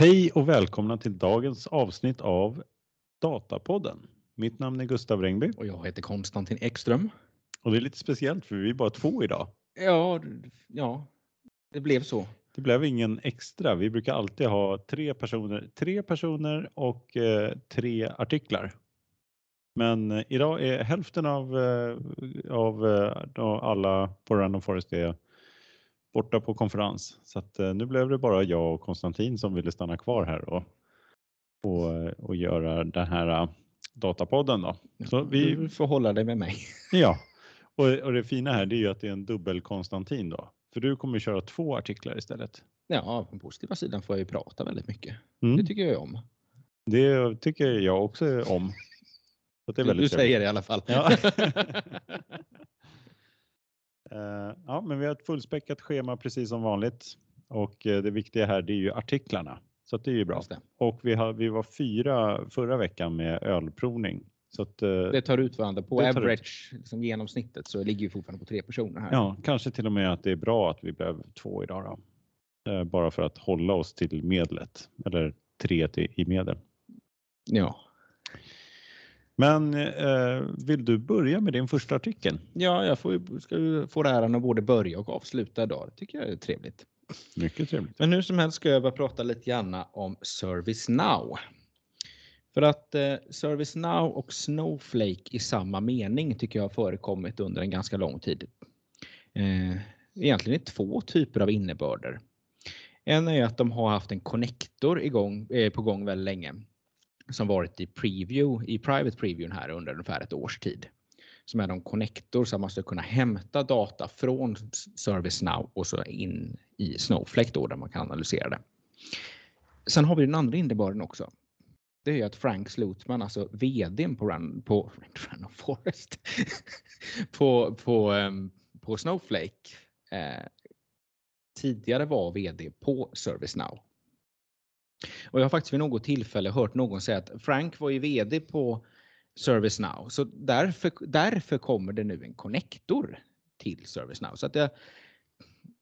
Hej och välkomna till dagens avsnitt av Datapodden. Mitt namn är Gustav Rengby Och jag heter Konstantin Ekström. och det är lite speciellt för vi är bara två idag. Ja, ja, det blev så. Det blev ingen extra. Vi brukar alltid ha tre personer, tre personer och eh, tre artiklar. Men eh, idag är hälften av, eh, av eh, alla på Random Forest är borta på konferens. Så att, eh, nu blev det bara jag och Konstantin som ville stanna kvar här och, och, och göra den här eh, datapodden. Då. Så vi, Du får hålla dig med mig. Ja, och, och det fina här det är ju att det är en dubbel Konstantin då. För du kommer köra två artiklar istället. Ja, på positiva sidan får jag ju prata väldigt mycket. Mm. Det tycker jag om. Det tycker jag också om. Så det är Du, väldigt du trevligt. säger det i alla fall. Ja. Eh, ja, men vi har ett fullspäckat schema precis som vanligt. Och eh, det viktiga här det är ju artiklarna. Så det är ju bra. Och vi, har, vi var fyra förra veckan med ölprovning. Så att, eh, det tar ut varandra. På average, liksom genomsnittet, så ligger vi fortfarande på tre personer här. Ja, kanske till och med att det är bra att vi blev två idag då. Bara för att hålla oss till medlet eller tre till, i medel. ja. Men eh, vill du börja med din första artikel? Ja, jag får, ska få äran att både börja och avsluta idag. Det tycker jag är trevligt. Mycket trevligt. Men hur som helst ska jag börja prata lite grann om ServiceNow. För att eh, ServiceNow och Snowflake i samma mening tycker jag har förekommit under en ganska lång tid. Eh, egentligen är två typer av innebörder. En är att de har haft en connector igång, eh, på gång väldigt länge som varit i preview, i private previewn här under ungefär ett års tid. Som är de connector så att man ska kunna hämta data från ServiceNow och så in i Snowflake då där man kan analysera det. Sen har vi den andra innebörden också. Det är ju att Frank Slutman, alltså vdn på, Run, på Random Forest, på, på, ehm, på Snowflake, eh, tidigare var vd på ServiceNow. Och jag har faktiskt vid något tillfälle hört någon säga att Frank var ju vd på ServiceNow, så därför, därför kommer det nu en connector till ServiceNow. Så att jag,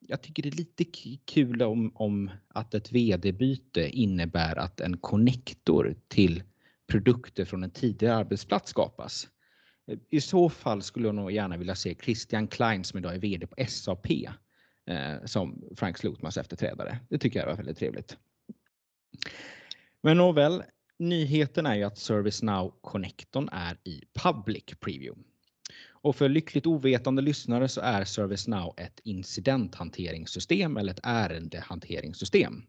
jag tycker det är lite kul om, om att ett vd-byte innebär att en connector till produkter från en tidigare arbetsplats skapas. I så fall skulle jag nog gärna vilja se Christian Klein som idag är vd på SAP eh, som Frank Slotmans efterträdare. Det tycker jag var väldigt trevligt. Men nåväl, nyheten är ju att ServiceNow-connectorn är i public preview. Och för lyckligt ovetande lyssnare så är ServiceNow ett incidenthanteringssystem eller ett ärendehanteringssystem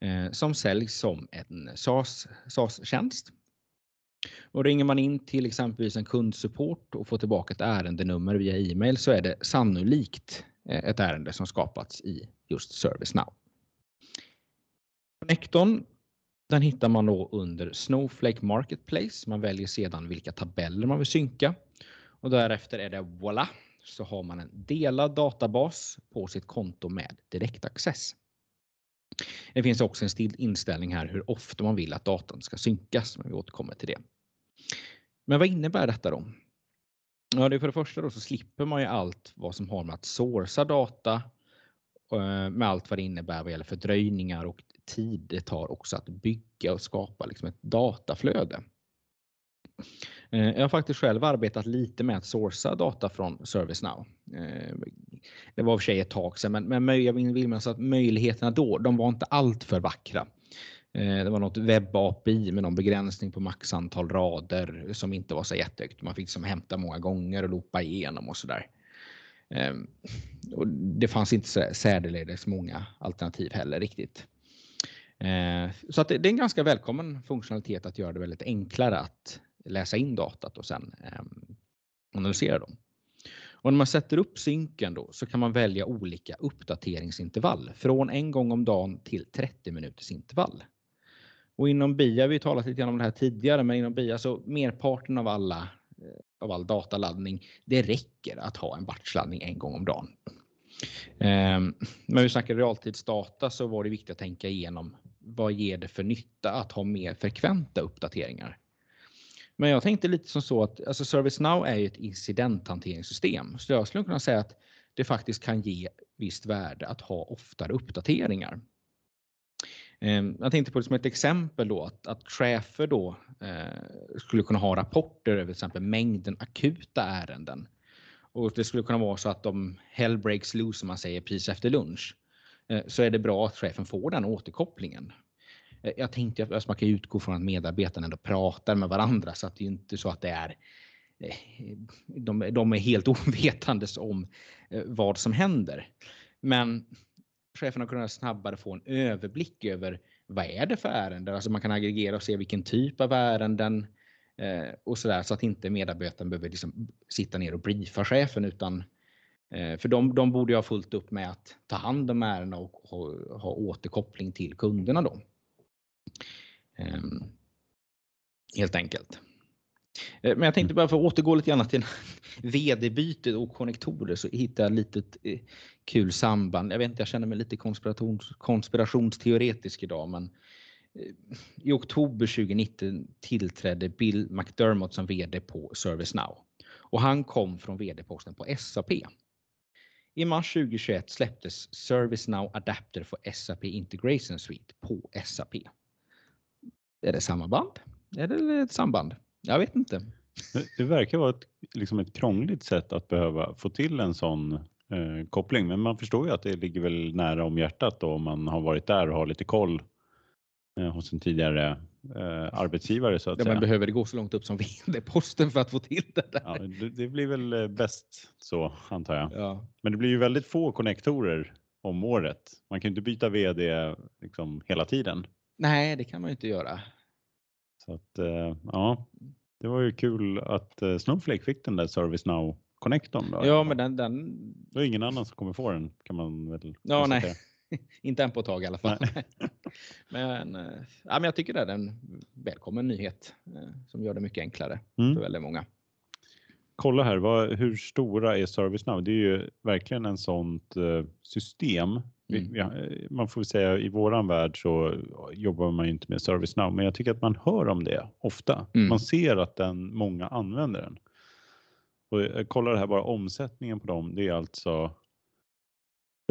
eh, som säljs som en SaaS, SaaS-tjänst. Och ringer man in till exempelvis en kundsupport och får tillbaka ett ärendenummer via e-mail så är det sannolikt eh, ett ärende som skapats i just ServiceNow. Connectorn den hittar man då under Snowflake Marketplace. Man väljer sedan vilka tabeller man vill synka och därefter är det voila! så har man en delad databas på sitt konto med direktaccess. Det finns också en inställning här hur ofta man vill att datan ska synkas, men vi återkommer till det. Men vad innebär detta då? Ja, det är för det första då så slipper man ju allt vad som har med att sourca data eh, med allt vad det innebär vad gäller fördröjningar och tid det tar också att bygga och skapa liksom ett dataflöde. Eh, jag har faktiskt själv arbetat lite med att sourca data från ServiceNow. Eh, det var i och för sig ett tag sedan, men, men jag vill minnas att möjligheterna då, de var inte alltför vackra. Eh, det var något webb-API med någon begränsning på max antal rader som inte var så jättehögt. Man fick som hämta många gånger och loopa igenom och sådär. Ehm, och det fanns inte särdeles många alternativ heller riktigt. Eh, Så att det det är en ganska välkommen funktionalitet att göra det väldigt enklare att läsa in datat och sen ehm, analysera dem. Och när man sätter upp synken då så kan man välja olika uppdateringsintervall från en gång om dagen till 30 minuters intervall. Och inom BIA, vi har talat lite grann om det här tidigare, men inom BIA så merparten av alla eh, av all dataladdning, det räcker att ha en batchladdning en gång om dagen. Ehm, men När vi snackar realtidsdata så var det viktigt att tänka igenom vad ger det för nytta att ha mer frekventa uppdateringar? Men jag tänkte lite som så att alltså ServiceNow är ju ett incidenthanteringssystem. Så jag skulle kunna säga att det faktiskt kan ge visst värde att ha oftare uppdateringar. Ehm, jag tänkte på det som ett exempel då att, att chefer då eh, skulle kunna ha rapporter över till exempel mängden akuta ärenden. Och det skulle kunna vara så att om hell breaks loose som man säger precis efter lunch eh, så är det bra att chefen får den återkopplingen. Eh, jag tänkte att man kan utgå från att medarbetarna ändå pratar med varandra så att det är inte så att det är eh, de, de är helt ovetandes om vad som händer. Men chefen har kunnat snabbare få en överblick över vad är det för ärenden? Alltså man kan aggregera och se vilken typ av ärenden eh, och så där så att inte medarbetaren behöver liksom sitta ner och briefa chefen utan eh, för de, de borde ha fullt upp med att ta hand om ärendena och ha, ha återkoppling till kunderna då. Eh, helt enkelt. Eh, men jag tänkte bara för att återgå lite grann till vd-bytet och konnektorer så hittade jag ett litet eh, kul samband. Jag vet inte, jag känner mig lite konspirations, konspirationsteoretisk idag, men i oktober 2019 tillträdde Bill McDermott som vd på ServiceNow och han kom från vd-posten på SAP. I mars 2021 släpptes ServiceNow Adapter för SAP Integration Suite på SAP. Är det samma band? Är det ett samband? Jag vet inte. Det verkar vara ett, liksom ett krångligt sätt att behöva få till en sån eh, koppling, men man förstår ju att det ligger väl nära om hjärtat då om man har varit där och har lite koll hos en tidigare eh, arbetsgivare så att ja, säga. Men behöver det gå så långt upp som vd-posten för att få till det där? Ja, det, det blir väl eh, bäst så antar jag. Ja. Men det blir ju väldigt få konnektorer om året. Man kan ju inte byta vd liksom hela tiden. Nej, det kan man ju inte göra. Så att eh, ja, det var ju kul att eh, Snowflake fick den där ServiceNow connectorn. Då. Ja, men den, den... Det är ingen annan som kommer få den kan man väl Ja, nej. inte än på ett tag i alla fall. men, eh, ja, men jag tycker det är en välkommen nyhet eh, som gör det mycket enklare Mm. för väldigt många. Kolla här, vad, hur stora är ServiceNow? Det är ju verkligen en sånt eh, system. Mm. har- man får säga i våran värld så jobbar man inte med ServiceNow, men jag tycker att man hör om det ofta. Mm. Man ser att den, många använder den. Och jag kollar det här bara omsättningen på dem. Det är alltså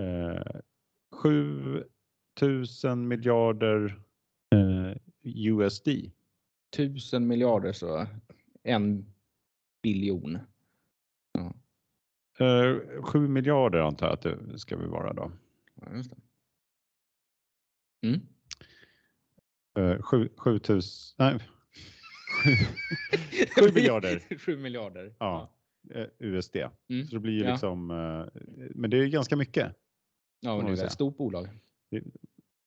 eh, 7 000 miljarder eh, USD. Tusen miljarder så en biljon. Ja, Eh, 7 miljarder antar jag att det ska vi vara då. ja, just det. Mm. Eh, sju- 7 000, nej. 7 miljarder Sju miljarder. Ja. eh, USD. Mm. Så det blir ju Ja. liksom, eh, men det är ju ganska mycket. Ja, men det är ett stort bolag.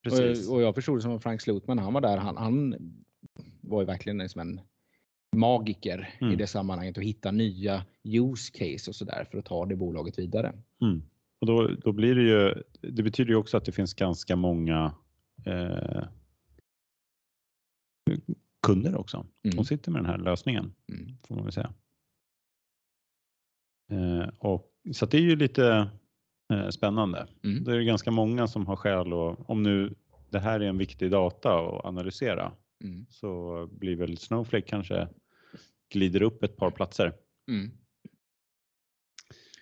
Precis. Och, och jag förstod det som Frank Slutman, han var där, han, han var ju verkligen som en magiker i Mm. det sammanhanget och hitta nya use case och sådär för att ta det bolaget vidare. Mm. Och då, då blir det ju, det betyder ju också att det finns ganska många eh, kunder också Mm. som sitter med den här lösningen Mm. får man väl säga. Eh, och, så att det är ju lite spännande. Mm. Det är ganska många som har skäl och om nu det här är en viktig data att analysera Mm. så blir väl Snowflake kanske glider upp ett par platser. Mm.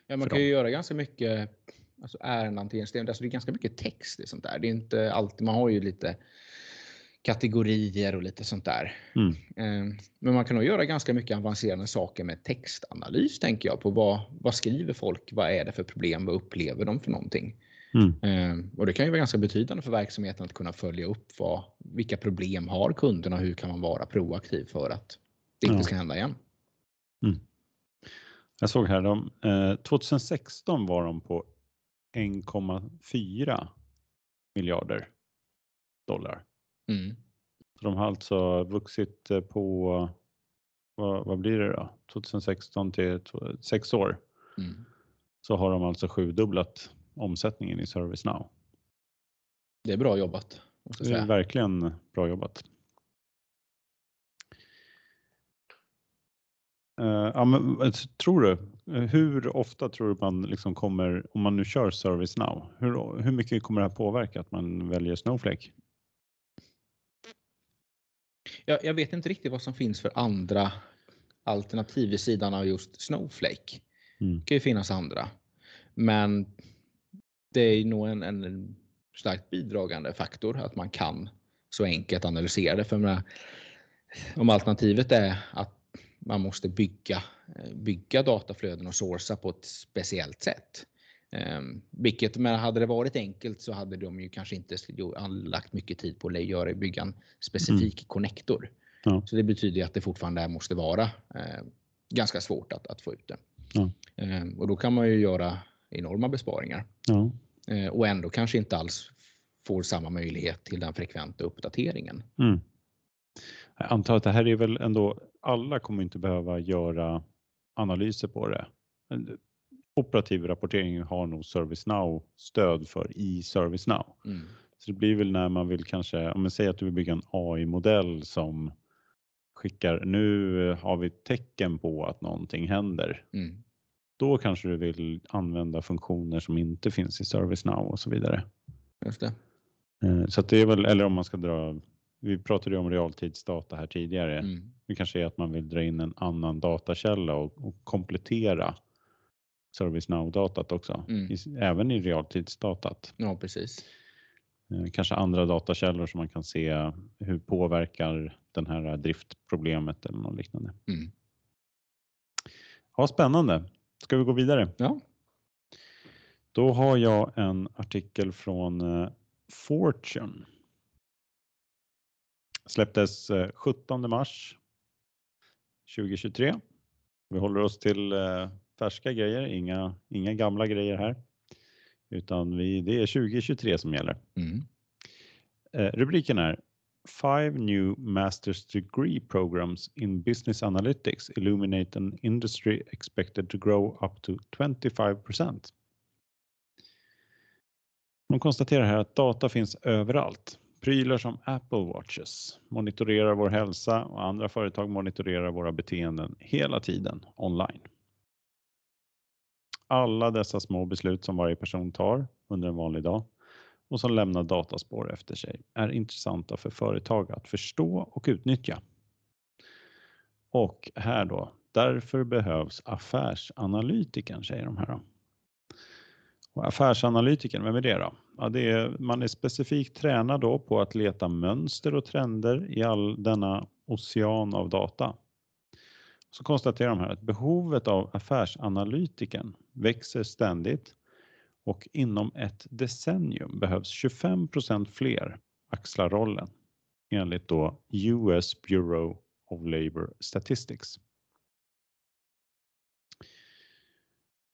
Ja, man För kan ju göra ganska mycket alltså ärendehanteringssystem. Alltså det är ganska mycket text i sånt där. Det är inte alltid, man har ju lite kategorier och lite sånt där. Mm. Eh, Men man kan nog göra ganska mycket avancerade saker med textanalys tänker jag på vad, vad skriver folk? Vad är det för problem? Vad upplever de för någonting? Mm. Eh, Och det kan ju vara ganska betydande för verksamheten att kunna följa upp vad, vilka problem har kunderna hur kan man vara proaktiv för att det inte Ja. ska hända igen. Jag såg här, de, eh, 2016 var de på 1,4 miljarder dollar. Mm. De har alltså vuxit eh, på, vad, vad blir det då? 2016 till sex år Mm. så har de alltså sjudubblat omsättningen i ServiceNow. Det är bra jobbat. Det är verkligen bra jobbat. Eh, ja, men, vad tror du, eh, hur ofta tror du man liksom kommer, om man nu kör ServiceNow, hur, hur mycket kommer det här påverka att man väljer Snowflake? Jag, jag vet inte riktigt vad som finns för andra alternativ vid sidan av just Snowflake. Mm. Det kan ju finnas andra. Men det är nog en, en starkt bidragande faktor att man kan så enkelt analysera det. För menar, om alternativet är att man måste bygga, bygga dataflöden och sourca på ett speciellt sätt. Um, vilket, men hade det varit enkelt så hade de ju kanske inte lagt mycket tid på att göra, bygga en specifik mm. connector. Ja. Så det betyder att det fortfarande måste vara eh, ganska svårt att, att få ut det. Ja. Eh, och då kan man ju göra enorma besparingar. Ja. Eh, och ändå kanske inte alls får samma möjlighet till den frekventa uppdateringen. Mm. Jag antar att det här är väl ändå, alla kommer inte behöva göra analyser på det. Operativ rapportering har nog ServiceNow stöd för i ServiceNow. Mm. Så det blir väl när man vill kanske, om man säger att du vill bygga en AI-modell som skickar, nu har vi tecken på att någonting händer. Mm. Då kanske du vill använda funktioner som inte finns i ServiceNow och så vidare. Just det. Eh, så det är väl, eller om man ska dra, vi pratade ju om realtidsdata här tidigare. Mm. Det kanske är att man vill dra in en annan datakälla och, och komplettera ServiceNow-datat också, mm. I, även i realtidsdatat. Ja, precis. Eh, kanske andra datakällor som man kan se hur påverkar den här driftproblemet eller något liknande. Mm. Ja, spännande. Ska vi gå vidare? Ja. Då har jag en artikel från eh, Fortune. Släpptes 17 eh, mars 2023. Vi håller oss till färska grejer, inga, inga gamla grejer här. Utan vi, det är 2023 som gäller. Mm. Eh, rubriken är Five new master's degree programs in business analytics illuminate an industry expected to grow up to 25% De konstaterar här att data finns överallt. Prylar som Apple Watches monitorerar vår hälsa och andra företag monitorerar våra beteenden hela tiden online. Alla dessa små beslut som varje person tar under en vanlig dag och som lämnar dataspår efter sig är intressanta för företag att förstå och utnyttja. Och här då, därför behövs affärsanalytikern, säger de här. Då. Och affärsanalytikern, vem är det då? Ja, det är, man är specifikt tränad då på att leta mönster och trender i all denna ocean av data. Så konstaterar de här att behovet av affärsanalytikern växer ständigt och inom ett decennium behövs 25% fler axla rollen enligt då US Bureau of Labor Statistics.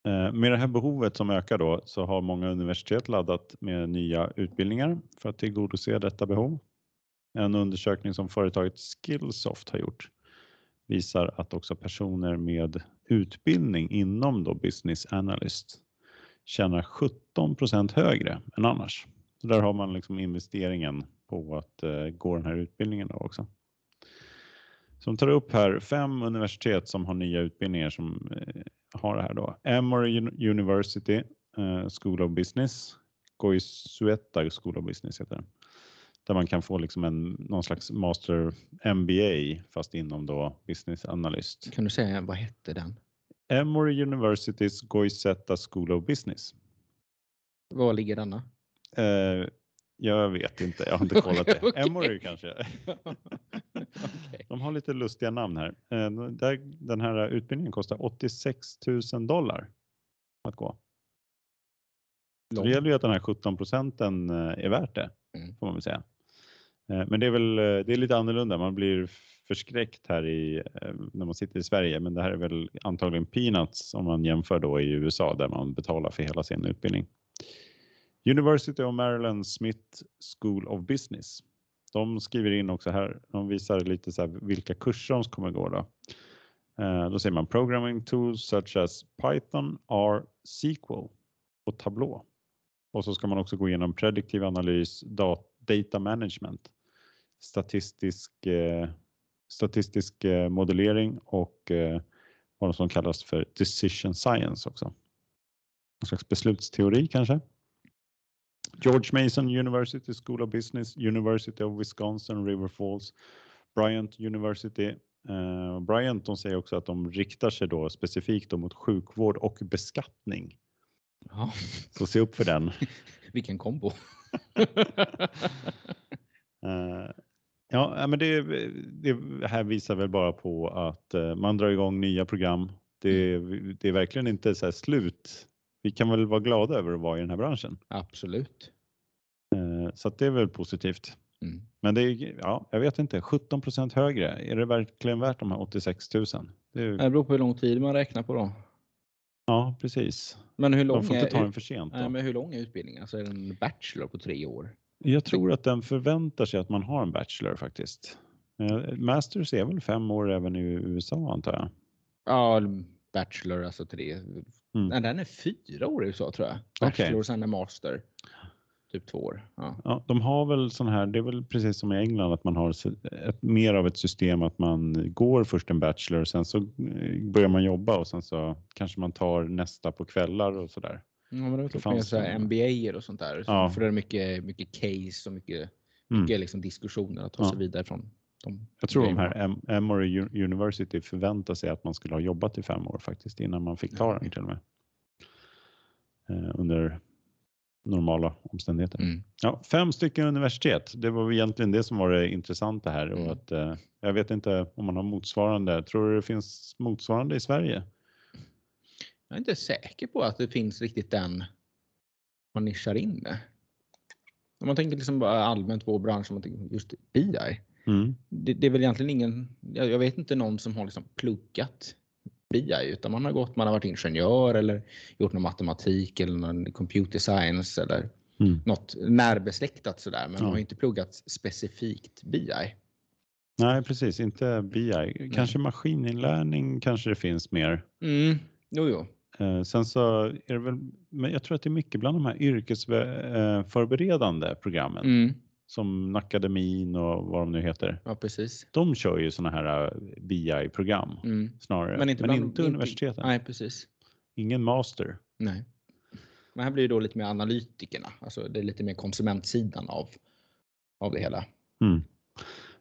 Eh, med det här behovet som ökar då så har många universitet laddat med nya utbildningar för att tillgodose detta behov. En undersökning som företaget Skillsoft har gjort visar att också personer med utbildning inom då business analyst tjänar 17% högre än annars. Så där har man liksom investeringen på att eh, gå den här utbildningen då också. Så de tar upp här fem universitet som har nya utbildningar som eh, har det här då. Emory University eh, School of Business, Goisueta School of Business heter den. Där man kan få liksom en, någon slags master MBA fast inom då business analyst. Kan du säga vad hette den? Emory Universitys Goisetta School of Business. Var ligger denna? Uh, jag vet inte, jag har inte kollat det. okay. Emory kanske. okay. De har lite lustiga namn här. Där, den här utbildningen kostar 86 000 dollar att gå. Så det gäller ju att den här 17 procenten eh, är värt det, mm. får man väl säga. Eh, men det är väl eh, det är lite annorlunda. Man blir förskräckt här i, eh, när man sitter i Sverige, men det här är väl antagligen peanuts om man jämför då i USA där man betalar för hela sin utbildning. University of Maryland Smith School of Business. De skriver in också här, de visar lite så här vilka kurser de kommer gå då. Då ser man programming tools such as Python, R, SQL och Tableau. Och så ska man också gå igenom prediktiv analys, data Data management, statistisk eh, statistisk eh, modellering och eh, vad som kallas för decision science också. En slags beslutsteori kanske. George Mason University School of Business, University of Wisconsin, River Falls, Bryant University. Eh, Bryant de säger också att de riktar sig då specifikt då mot sjukvård och beskattning. Ja. Så se upp för den. Vilken kombo. Eh, Ja, men det, det här visar väl bara på att eh, man drar igång nya program. Det, Mm. det är verkligen inte så här slut. Vi kan väl vara glada över att vara i den här branschen. Absolut. Eh, Så det är väl positivt. Mm. Men det är, ja, jag vet inte, 17% högre. Är det verkligen värt de här 86 000? Det är, Det beror på hur lång tid man räknar på då. Ja, precis. Men hur lång, De får inte ta är, den för sent. nej, men hur lång är utbildningen? Alltså är det en bachelor på tre år? Jag tror att den förväntar sig att man har en bachelor faktiskt. Eh, Masters är väl fem år även i USA antar jag. Ja, bachelor alltså tre. Mm. Nej, den är fyra år i USA tror jag. Bachelor och sen en master. Typ två år. Ja. Ja, de har väl sån här, det är väl precis som i England att man har ett, mer av ett system att man går först en bachelor sen så eh, börjar man jobba och sen så kanske man tar nästa på kvällar och sådär. Ja, men det var typ mer så här MBA och sånt där. Så Ja. För det är mycket, mycket case och mycket, Mm. mycket liksom diskussioner att ta Ja. sig vidare från. De Jag tror de här Em- Emory University förväntar sig att man skulle ha jobbat i fem år faktiskt innan man fick ta Ja, den till och med. Eh, under normala omständigheter. Mm. Ja, fem stycken universitet. Det var egentligen det som var det intressanta här. Mm. Och att, eh, jag vet inte om man har motsvarande. Tror du det finns motsvarande i Sverige? Jag är inte säker på att det finns riktigt den man nischar in det. Om man tänker liksom bara allmänt på branschen, just BI. Mm. Det, det är väl egentligen ingen, jag, jag vet inte någon som har liksom pluggat BI utan man har gått, man har varit ingenjör eller gjort någon matematik eller någon computer science eller Mm. något närbesläktat sådär men Ja. man har inte pluggat specifikt BI. Nej, precis. Inte BI. Kanske maskininlärning kanske det finns mer. Mm. Jo, jo. Eh, sen så är det väl, men jag tror att det är mycket bland de här yrkesförberedande programmen Mm. Som Nackademin och vad de nu heter. Ja, precis. De kör ju såna här eh, BI-program Mm. snarare, Men inte, bland- universiteten. Nej, precis. Ingen master. Nej. Men här blir det då lite mer analytikerna, alltså det är lite mer konsumentsidan av, av det hela. Mm.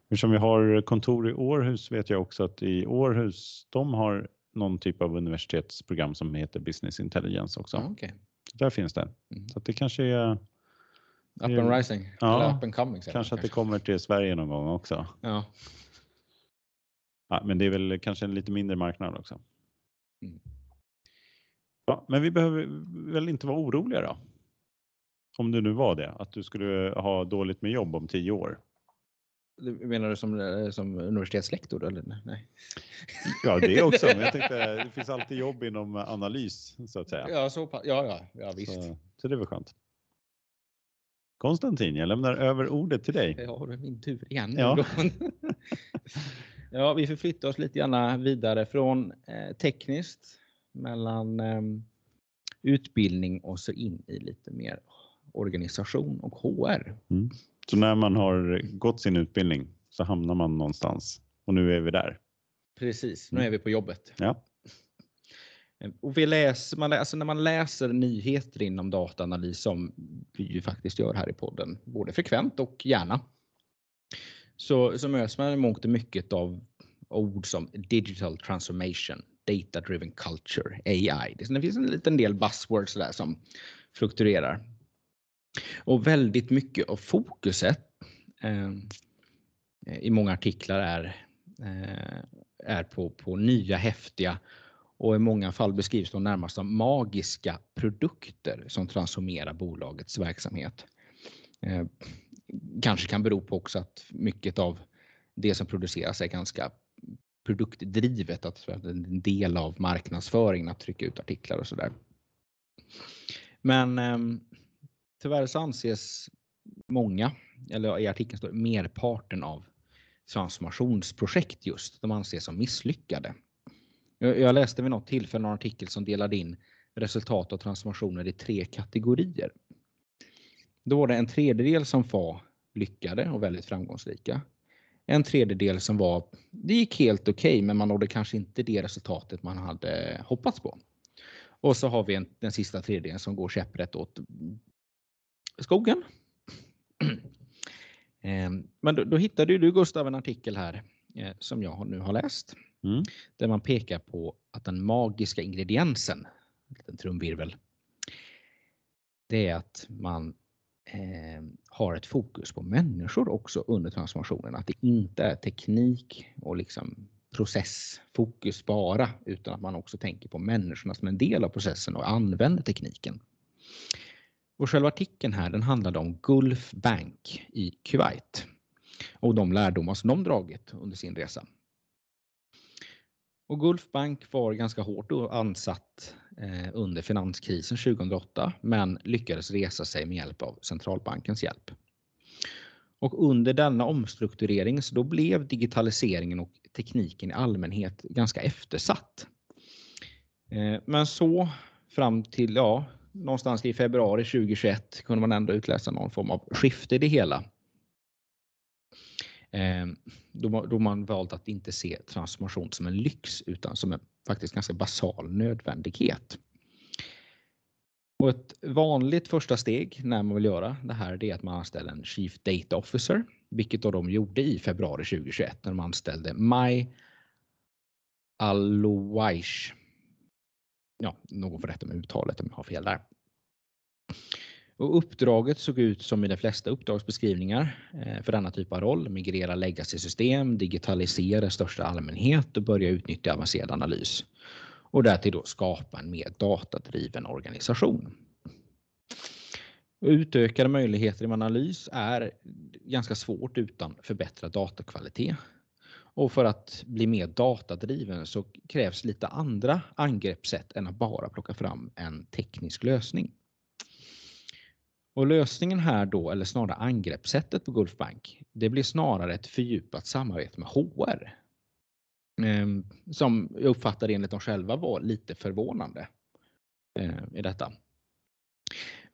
Eftersom vi har kontor i Århus vet jag också att i Århus, de har någon typ av universitetsprogram som heter Business Intelligence också. Ja, okej. Där finns det. Mm. Så det kanske är, Up and rising. Ja, Eller up and coming. kanske man att det kommer till Sverige någon gång också. Ja. Ja, men det är väl kanske en lite mindre marknad också. Mm. Ja, men vi behöver väl inte vara oroliga då? Om du nu var det, att du skulle ha dåligt med jobb om tio år. Menar du som, eh, som universitetslektor? Eller? Nej. Ja, det också. Men jag tänkte, det finns alltid jobb inom analys så att säga. Ja, så. Ja, ja, ja visst. Så, så det var skönt. Konstantin, jag lämnar över ordet till dig. Ja, det är min tur igen. Ja. Ja, vi förflyttar oss lite grann vidare från eh, tekniskt mellan eh, utbildning och så in i lite mer organisation och HR. Så när man har gått sin utbildning så hamnar man någonstans och nu är vi där. Precis, nu är vi på jobbet. Ja. Och vi läser, man läser, alltså när man läser nyheter inom dataanalys som vi ju faktiskt gör här i podden, både frekvent och gärna, så, så möts man i mångt och mycket av ord som digital transformation, data driven culture, AI. Det det finns en liten del buzzwords där som fluktuerar. Och väldigt mycket av fokuset eh, i många artiklar är, eh, är på, på nya häftiga och i många fall beskrivs de närmast som magiska produkter som transformerar bolagets verksamhet. Eh, kanske kan bero på också att mycket av det som produceras är ganska produktdrivet, att det är en del av marknadsföringen att trycka ut artiklar och sådär. Men eh, tyvärr så anses många, eller i artikeln står det, merparten av transformationsprojekt just, de anses som misslyckade. Jag jag läste vid något tillfälle en artikel som delade in resultat av transformationer i tre kategorier. Då var det en tredjedel som var lyckade och väldigt framgångsrika. En tredjedel som var, det gick helt okej okay, men man nådde kanske inte det resultatet man hade hoppats på. Och så har vi en, den sista tredjedelen som går käpprätt åt skogen. Ehm, men då, då hittade ju du Gustav en artikel här eh, som jag nu har läst. Mm. Där man pekar på att den magiska ingrediensen, en liten trumvirvel, det är att man eh, har ett fokus på människor också under transformationen. Att det inte är teknik och liksom processfokus bara, utan att man också tänker på människorna som en del av processen och använder tekniken. Och själva artikeln här den handlade om Gulf Bank i Kuwait och de lärdomar som de dragit under sin resa. Och Gulf Bank var ganska hårt ansatt eh, under finanskrisen 2008 men lyckades resa sig med hjälp av centralbankens hjälp. Och under denna omstrukturering så då blev digitaliseringen och tekniken i allmänhet ganska eftersatt. Eh, men så fram till ja, någonstans i februari 2021 kunde man ändå utläsa någon form av skifte i det hela. Ehm, då, då man valt att inte se transformation som en lyx utan som en faktiskt ganska basal nödvändighet. Och ett vanligt första steg när man vill göra det här är att man anställer en Chief Data Officer, vilket då de gjorde i februari 2021 när de anställde Mai Alouaish. Ja, någon får rätta med uttalet om jag har fel där. Och uppdraget såg ut som i de flesta uppdragsbeskrivningar eh, för denna typ av roll. Migrera legacy-system, digitalisera i största allmänhet och börja utnyttja avancerad analys och därtill då skapa en mer datadriven organisation. Utökade möjligheter i analys är ganska svårt utan förbättrad datakvalitet. Och för att bli mer datadriven så krävs lite andra angreppssätt än att bara plocka fram en teknisk lösning. Och lösningen här då, eller snarare angreppssättet på Gulfbank, det blir snarare ett fördjupat samarbete med HR ehm, som jag uppfattade enligt dem själva var lite förvånande eh, i detta.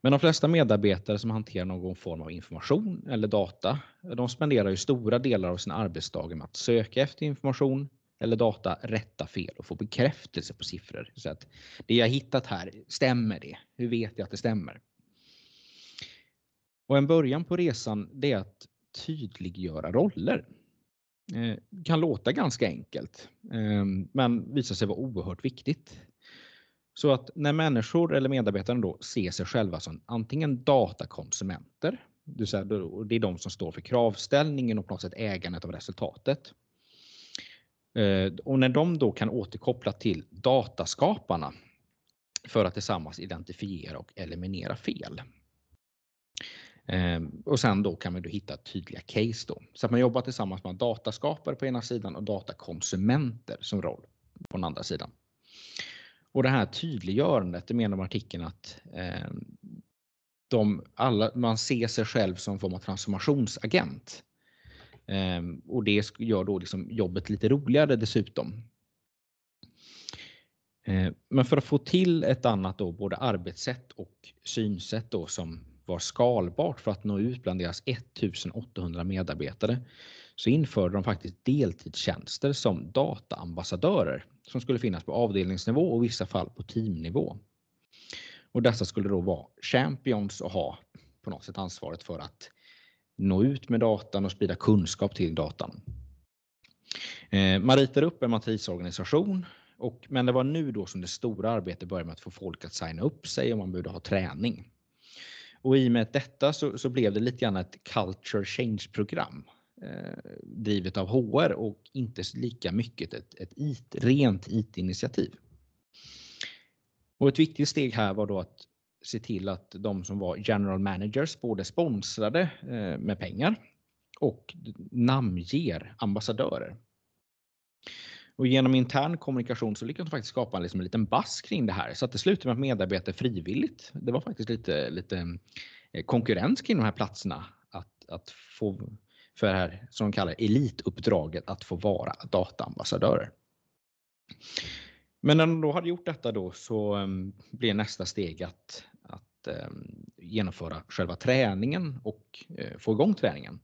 Men de flesta medarbetare som hanterar någon form av information eller data, de spenderar ju stora delar av sina arbetsdagar med att söka efter information eller data, rätta fel och få bekräftelse på siffror. Så att det jag hittat här, stämmer det? Hur vet jag att det stämmer? Och en början på resan det är att tydliggöra roller. Eh, kan låta ganska enkelt, ehm, men visar sig vara oerhört viktigt. Så att när människor eller medarbetare då ser sig själva som antingen datakonsumenter, det är de som står för kravställningen och på något sätt ägandet av resultatet. Eh, och när de då kan återkoppla till dataskaparna för att tillsammans identifiera och eliminera fel. Ehm, och sen då kan vi då hitta tydliga case då. Så att man jobbar tillsammans med dataskapare på ena sidan och datakonsumenter som roll på den andra sidan. Och det här tydliggörandet, det menar artikeln att eh, de alla, man ser sig själv som form av transformationsagent. Eh, och det gör då liksom jobbet lite roligare dessutom. Eh, men för att få till ett annat då, både arbetssätt och synsätt då som var skalbart för att nå ut bland deras 1800 medarbetare så införde de faktiskt deltidstjänster som dataambassadörer som skulle finnas på avdelningsnivå och i vissa fall på teamnivå. Och dessa skulle då vara champions och ha på något sätt ansvaret för att nå ut med datan och sprida kunskap till datan. Eh, man ritar upp en matrisorganisation och, men det var nu då som det stora arbetet började med att få folk att signa upp sig och man behövde ha träning. Och i och med detta så, så blev det lite grann ett culture change-program eh, drivet av HR och inte lika mycket ett, ett IT, rent IT-initiativ. Och ett viktigt steg här var då att se till att de som var general managers både sponsrade eh, med pengar och namnger ambassadörer. Och genom intern kommunikation så lyckades de faktiskt skapa liksom en liten bass kring det här. Så att det slutade med att medarbetare frivilligt, det var faktiskt lite, lite eh, konkurrens kring de här platserna. Att, att få för det här som de kallar elituppdraget att få vara dataambassadörer. Men när de då hade gjort detta då så um, blev nästa steg att, att um, genomföra själva träningen och uh, få igång träningen.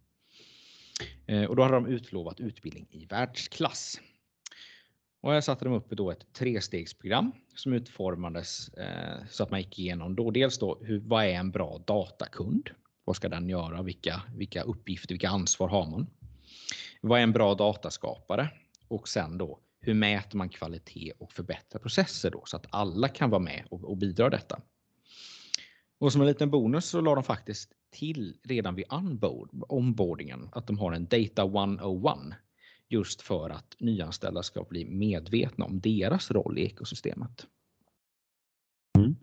Uh, och då hade de utlovat utbildning i världsklass. Och här satte de upp då ett trestegsprogram som utformades eh, så att man gick igenom då dels då hur, vad är en bra datakund? Vad ska den göra? Vilka, vilka uppgifter, vilka ansvar har man? Vad är en bra dataskapare? Och sen då hur mäter man kvalitet och förbättrar processer då så att alla kan vara med och, och bidra detta. Och som en liten bonus så la de faktiskt till redan vid onboard, onboardingen att de har en Data 101 just för att nyanställda ska bli medvetna om deras roll i ekosystemet. Mm.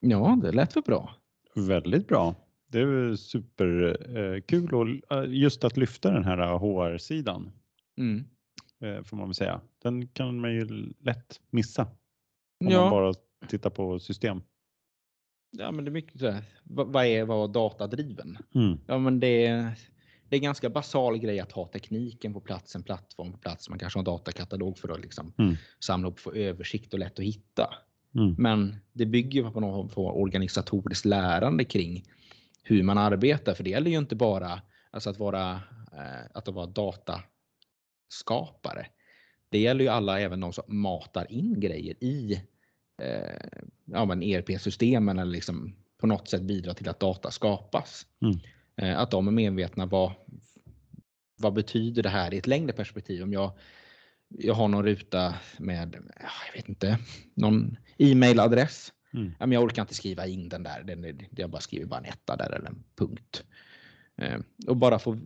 Ja, det lät väl bra. Väldigt bra. Det är superkul och just att lyfta den här HR-sidan Mm. eh, får man väl säga. Den kan man ju lätt missa om man Ja, bara tittar på system. Ja, men det är mycket så här. Vad är vad datadriven? Mm. Ja, men det är, det är en ganska basal grej att ha tekniken på plats, en plattform på plats. Man kanske har en datakatalog för att liksom Mm. samla upp, få översikt och lätt att hitta. Mm. Men det bygger på form av organisatoriskt lärande kring hur man arbetar. För det gäller ju inte bara alltså att, vara, eh, att vara dataskapare. Det gäller ju alla, även de som matar in grejer i eh, ja, men ERP-systemen eller liksom på något sätt bidrar till att data skapas. Mm. Eh, att de är medvetna vad, vad betyder det här i ett längre perspektiv? Om jag, jag har någon ruta med, ja, jag vet inte, någon e-mailadress. Mm. Ja, men jag orkar inte skriva in den där. Den, är- jag bara skriver bara en etta där eller en punkt. Eh, och bara få,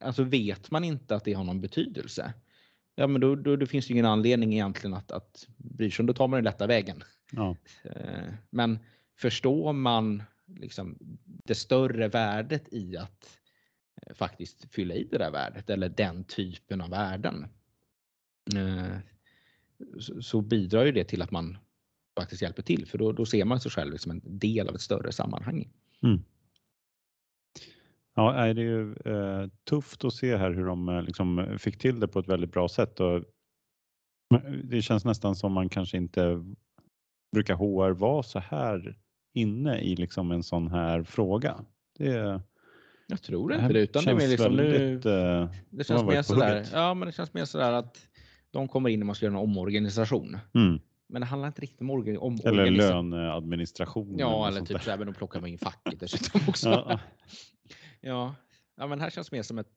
alltså vet man inte att det har någon betydelse. Ja, men då, då, då finns det ingen anledning egentligen att, att bry sig om. Då tar man den lätta vägen. Ja. Eh, Men förstår man liksom det större värdet i att eh, faktiskt fylla i det där värdet eller den typen av värden. eh, så- bidrar ju det till att man faktiskt hjälper till för då, då ser man sig själv som en del av ett större sammanhang. Ja, det är ju eh, tufft att se här hur de eh, liksom fick till det på ett väldigt bra sätt. Och det känns nästan som man kanske inte brukar HR vara så här inne i liksom en sån här fråga. Det, Jag tror inte det utan det är känns liksom väldigt, eh, det känns mer sådär, ja men det känns mer sådär att de kommer in och man ska göra en omorganisation. mm. Men det handlar inte riktigt om, orga- om Eller löneadministration. Ja, eller sånt typ där. så här, men då plockar man in facket dessutom också. Ja, Ja. ja, men här känns mer som ett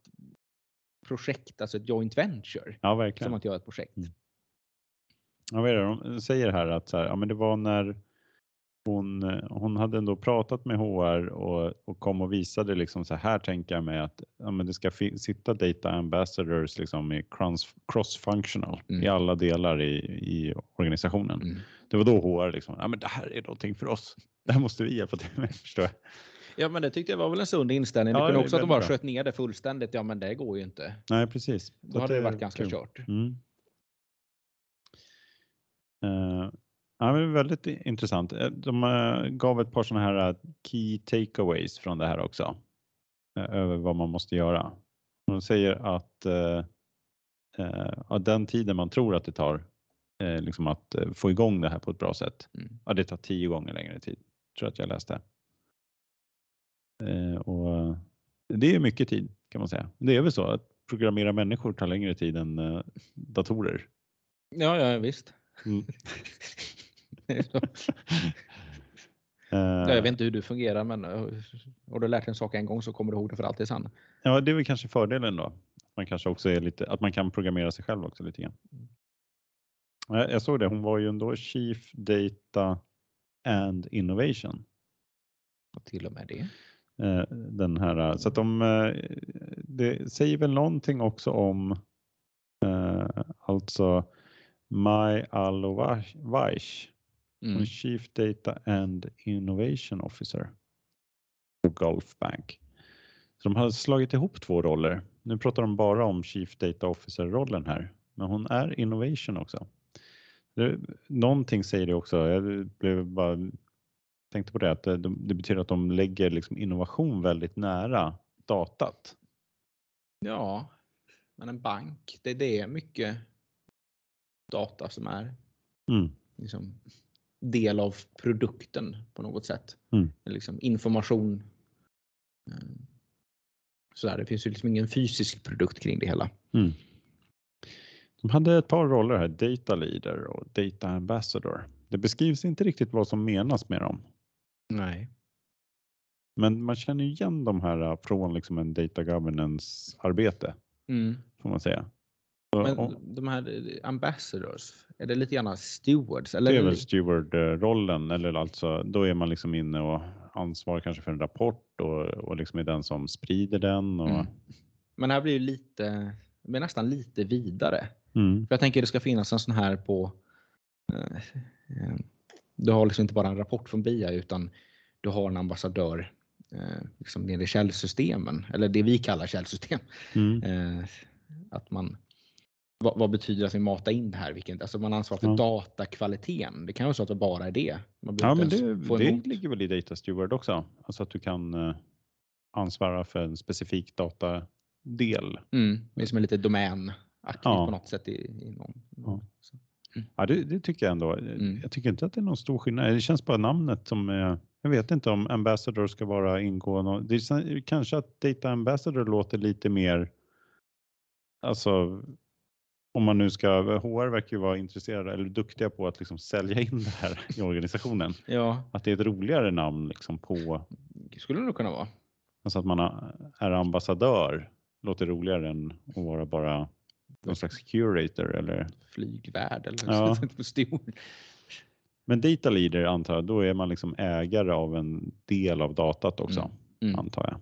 projekt, alltså ett joint venture. ja, Som verkligen. att göra ett projekt. Mm. Ja, vad är det? De säger här att så här, ja, men det var när hon, hon hade ändå pratat med HR och, och kom och visade liksom så här tänker jag mig att ja, men det ska sitta data ambassadors liksom i cross- cross-functional Mm. i alla delar i, i organisationen. Mm. Det var då HR liksom, ja men det här är någonting för oss. Det här måste vi hjälpa till med, förstår jag. Ja, men det tyckte jag var väl en sund inställning. Det Ja, kunde också att de bara bra. sköt ner det fullständigt. Ja, men det går ju inte. Nej, precis. Så Då hade det varit ganska kul. kört. Mm. Eh, ja, men väldigt intressant. Eh, De eh, gav ett par sådana här key takeaways från det här också. eh, över vad man måste göra. De säger att ja, den tiden man tror att det tar liksom att få igång det här på ett bra sätt. Mm. Ja, det tar tio gånger längre tid. Tror att jag läste. Eh, och det är mycket tid kan man säga. Det är väl så att programmera människor tar längre tid än eh, datorer. Ja, ja visst. Mm. Eh, jag vet inte hur du fungerar, men har du lärt dig en sak en gång så kommer du ihåg det för alltid sen. Ja, det är väl kanske fördelen då. Man kanske också är lite, att man kan programmera sig själv också lite grann. Jag, jag såg det, hon var ju ändå Chief Data and Innovation. Och till och med det. Eh, Den här, så att de, eh, det säger väl någonting också om eh, alltså hon är Mm. Chief Data and Innovation Officer på Gulf Bank. Så de har slagit ihop två roller. Nu pratar de bara om Chief Data Officer-rollen här, men hon är Innovation också. Det, någonting säger det också. Jag blev bara tänkte på det att det, det betyder att de lägger liksom innovation väldigt nära datat. Ja, men en bank, det, det är mycket data som är Mm. liksom del av produkten på något sätt. Mm. Liksom information. eh, Sådär, det finns ju liksom ingen fysisk produkt kring det hela. Mm. De hade ett par roller här, Data Leader och Data Ambassador. Det beskrivs inte riktigt vad som menas med dem. Nej. Men man känner ju igen de här äh, från liksom en data governance arbete Mm. får man säga. Men Och- de här eh, ambassadors, är det lite grann stewards? Eller Det är väl steward-rollen, eller alltså då är man liksom inne och ansvarar kanske för en rapport och, och liksom är den som sprider den. Och, Mm. Men här blir det lite, blir nästan lite vidare. Mm. För jag tänker det ska finnas en sån här på, eh, eh, du har liksom inte bara en rapport från BIA utan du har en ambassadör eh, liksom nere i källsystemen, eller det vi kallar källsystem. Mm. Eh, att man, vad, vad betyder att vi matar in det här? Vilken, alltså man ansvarar för Ja. datakvaliteten. Det kan vara så att det bara är det. Ja, men det, det ligger väl i Data Steward också. Alltså att du kan eh, ansvara för en specifik datadel. Mm, det är som en lite domänaktigt Ja. på något sätt. I, i någon, Ja. Så. Ja, det, det tycker jag ändå. Mm. Jag tycker inte att det är någon stor skillnad. Det känns bara namnet som är, jag vet inte om Ambassador ska vara ingående. Det är kanske att Data Ambassador låter lite mer, alltså om man nu ska, HR verkar ju vara intresserade eller duktiga på att liksom sälja in det här i organisationen. Ja, Att det är ett roligare namn liksom på, skulle det kunna vara. alltså att man är ambassadör låter roligare än att vara bara någon slags curator eller Flygvärd eller Ja. Stor. Men data leader antar jag, då är man liksom ägare av en del av datat också, Mm. Mm. antar jag.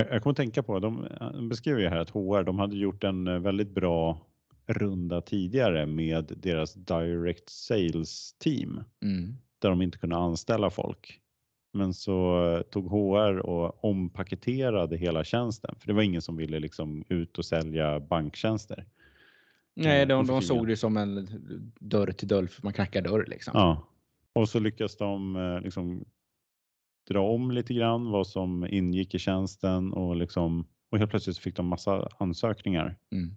Jag, jag kommer att tänka på, de de beskrev ju här att HR, de hade gjort en väldigt bra runda tidigare med deras direct sales team, Mm. där de inte kunde anställa folk. Men så eh, tog HR och ompaketerade hela tjänsten, för det var ingen som ville liksom ut och sälja banktjänster. Nej, och de, de såg det som en dörr till dörr, för man knackar dörr liksom. Ja, och så lyckas de eh, liksom dra om lite grann vad som ingick i tjänsten och liksom och helt plötsligt fick de massa ansökningar. Mm.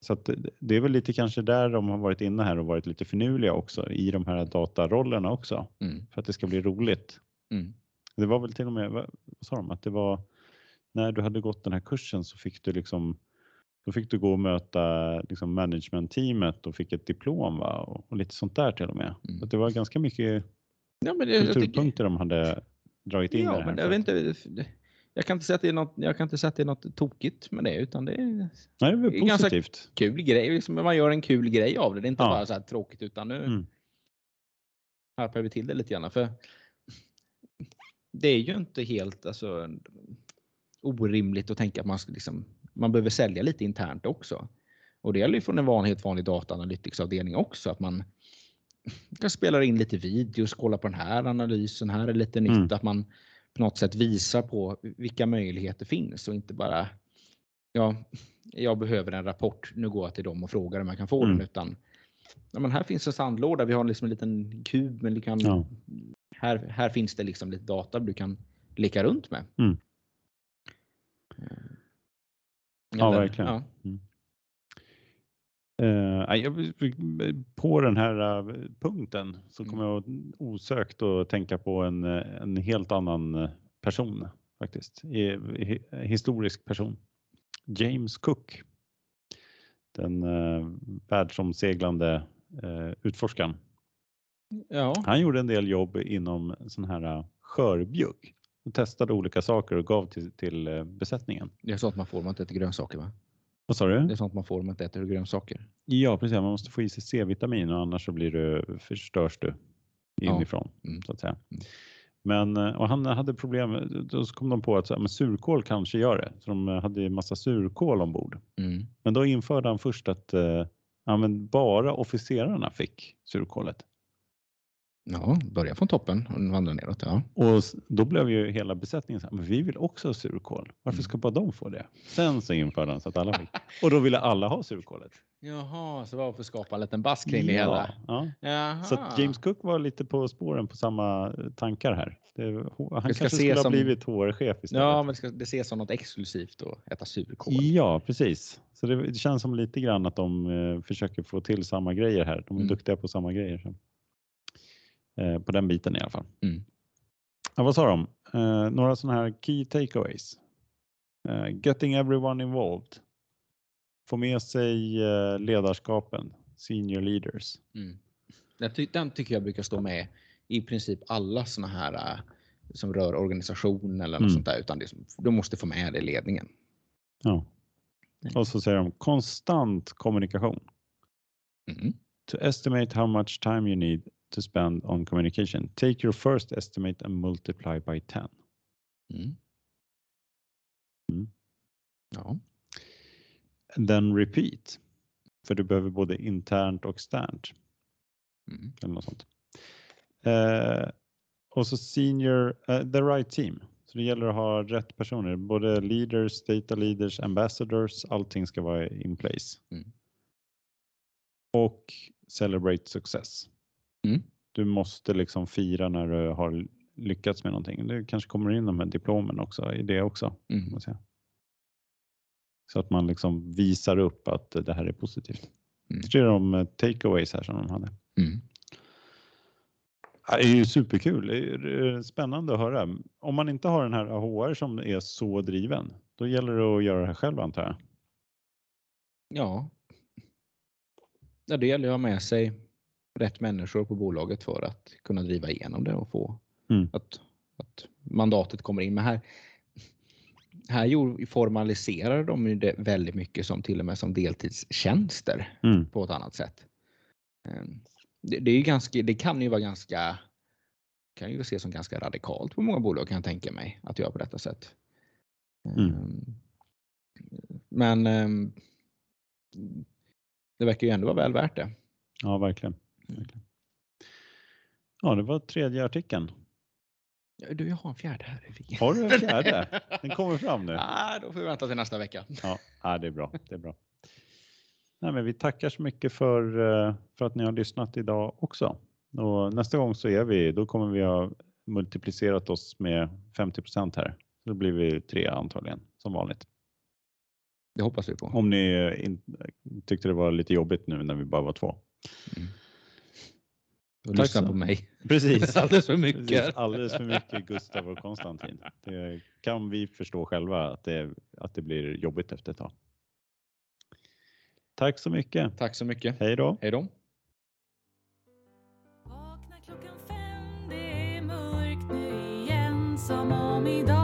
Så det- är väl lite kanske där de har varit inne här och varit lite finurliga också i de här datarollerna också Mm. för att det ska bli roligt. Mm. Det var väl till och med, vad sa de, att det var när du hade gått den här kursen så fick du liksom då fick du gå och möta liksom management-teamet och fick ett diplom va? Och, och lite sånt där till och med. Mm. Så det var ganska mycket Ja, men det, jag tycker, kulturpunkter de hade dragit in i det ja, här. men jag, vet inte, jag kan inte säga att det är något, jag kan inte säga att det är något tokigt med det, utan det är Nej, det är ganska- kul grej. Liksom, man gör en kul grej av det. Det är inte Ja. bara så här tråkigt, utan nu Mm. harpar vi till det lite grann. För det är ju inte helt alltså, orimligt att tänka att man, ska liksom, man behöver sälja lite internt också. Och det gäller ju från en vanlig, helt vanlig dataanalyticsavdelning också. Att man kan spela in lite videos, kolla på den här analysen, här är lite nytt. Mm. Att man på något sätt visar på vilka möjligheter finns och inte bara ja, jag behöver en rapport, nu går jag till dem och frågar om jag kan få Mm. den. Utan ja, men här finns en sandlåda, vi har liksom en liten kub, men du kan, Ja. här, här finns det liksom lite data du kan leka runt med. Mm. Eh, Ja, eller- verkligen. Ja. Jag- på den här eh, punkten så Mm. kommer jag osökt att tänka på en, eh, en helt annan eh, person faktiskt. Historisk person. James Cook. Den eh, världsomseglande eh, utforskaren. ja. Han gjorde en del jobb inom sån här eh, skörbjugg. Och testade olika saker och gav till, till eh, besättningen. Det är sånt man får man inte äter grönsaker va? Vad sa Det du? är sånt man får om man inte äter grönsaker. Ja, precis. Man måste få i sig C-vitamin och annars så blir du, förstörs du Ja. inifrån. Mm. Så att säga. Men och han hade problem, då kom de på att så här, men surkål kanske gör det. Så de hade en massa surkål ombord. Mm. Men då införde han först att eh, ja, bara officerarna fick surkålet. Ja, börja från toppen och vandra neråt. Ja. Och då blev ju hela besättningen så här, men vi vill också ha surkål. Varför Mm. ska bara de få det? Sen så införde han så att alla fick. Och då ville alla ha surkålet. Jaha, så det var för att skapa en liten bass kring det hela. ja. Jaha. Så att James Cook var lite på spåren på samma eh, tankar här. Det, han ska kanske se skulle ha som- blivit HR-chef istället. Ja, men det, ska, det ses som något exklusivt att äta surkål. Ja, precis. Så det, det känns som lite grann att de eh, försöker få till samma grejer här. De är Mm. duktiga på samma grejer. Eh, på den biten i alla fall. Mm. Ja, vad sa de? Eh, några sådana här key takeaways. Eh, getting everyone involved. Få med sig ledarskapen, senior leaders. Mm. Jag ty- den tycker jag brukar stå med i princip alla såna här som rör organisation eller något Mm. sånt där. Utan det, du måste få med det i ledningen. Ja. Nej. Och så säger de konstant kommunikation. Mm. To estimate how much time you need to spend on communication, take your first estimate and multiply by 10. Mm. Mm. Ja. And then repeat. För du behöver både internt och externt. Mm. Eller något sånt. Eh, och så senior, eh, the right team. Så det gäller att ha rätt personer, både leaders, data leaders, ambassadors, allting ska vara in place. Mm. Och celebrate success. Mm. Du måste liksom fira när du har lyckats med någonting. Det kanske kommer in de här diplomen också i det också. Mm. Så att man liksom visar upp att det här är positivt. Mm. Det är de eh, takeaways här som de hade. Mm. Det är ju superkul. Det är spännande att höra. Om man inte har den här HR som är så driven, då gäller det att göra det här själv antar jag. Ja. ja, det gäller att ha med sig rätt människor på bolaget för att kunna driva igenom det och få Mm. att, att mandatet kommer in. Men här, här formaliserar de ju det väldigt mycket som till och med som deltidstjänster Mm. på ett annat sätt. Ehm, Det, det, är ju ganska, det kan ju vara ganska kan ju ses som ganska radikalt på många bolag kan jag tänka mig att göra på detta sätt. Mm. Ehm, Men ehm, det verkar ju ändå vara väl värt det. Ja, verkligen. Verkligen. Ja, det var tredje artikeln. Ja, Du, jag har en fjärde här. Har du en fjärde? Den kommer fram nu. Ah, då får vi vänta till nästa vecka. Ja, ja, det är bra. Det är bra. Nej, men vi tackar så mycket för, eh, för att ni har lyssnat idag också. Och nästa gång så är vi, då kommer vi ha multiplicerat oss med 50% här. Då blir vi tre antagligen som vanligt. Det hoppas vi på. Om ni eh, in, tyckte det var lite jobbigt nu när vi bara var två. Och Tack lyssna så. på mig. Precis. Alldeles för mycket. Precis, alldeles för mycket Gustav och Konstantin. Det kan vi förstå själva att det, att det blir jobbigt efter ett tag. Tack så mycket. Tack så mycket. Hej då. Hej då. Vakna klockan fem, det är mörkt nu igen Som om idag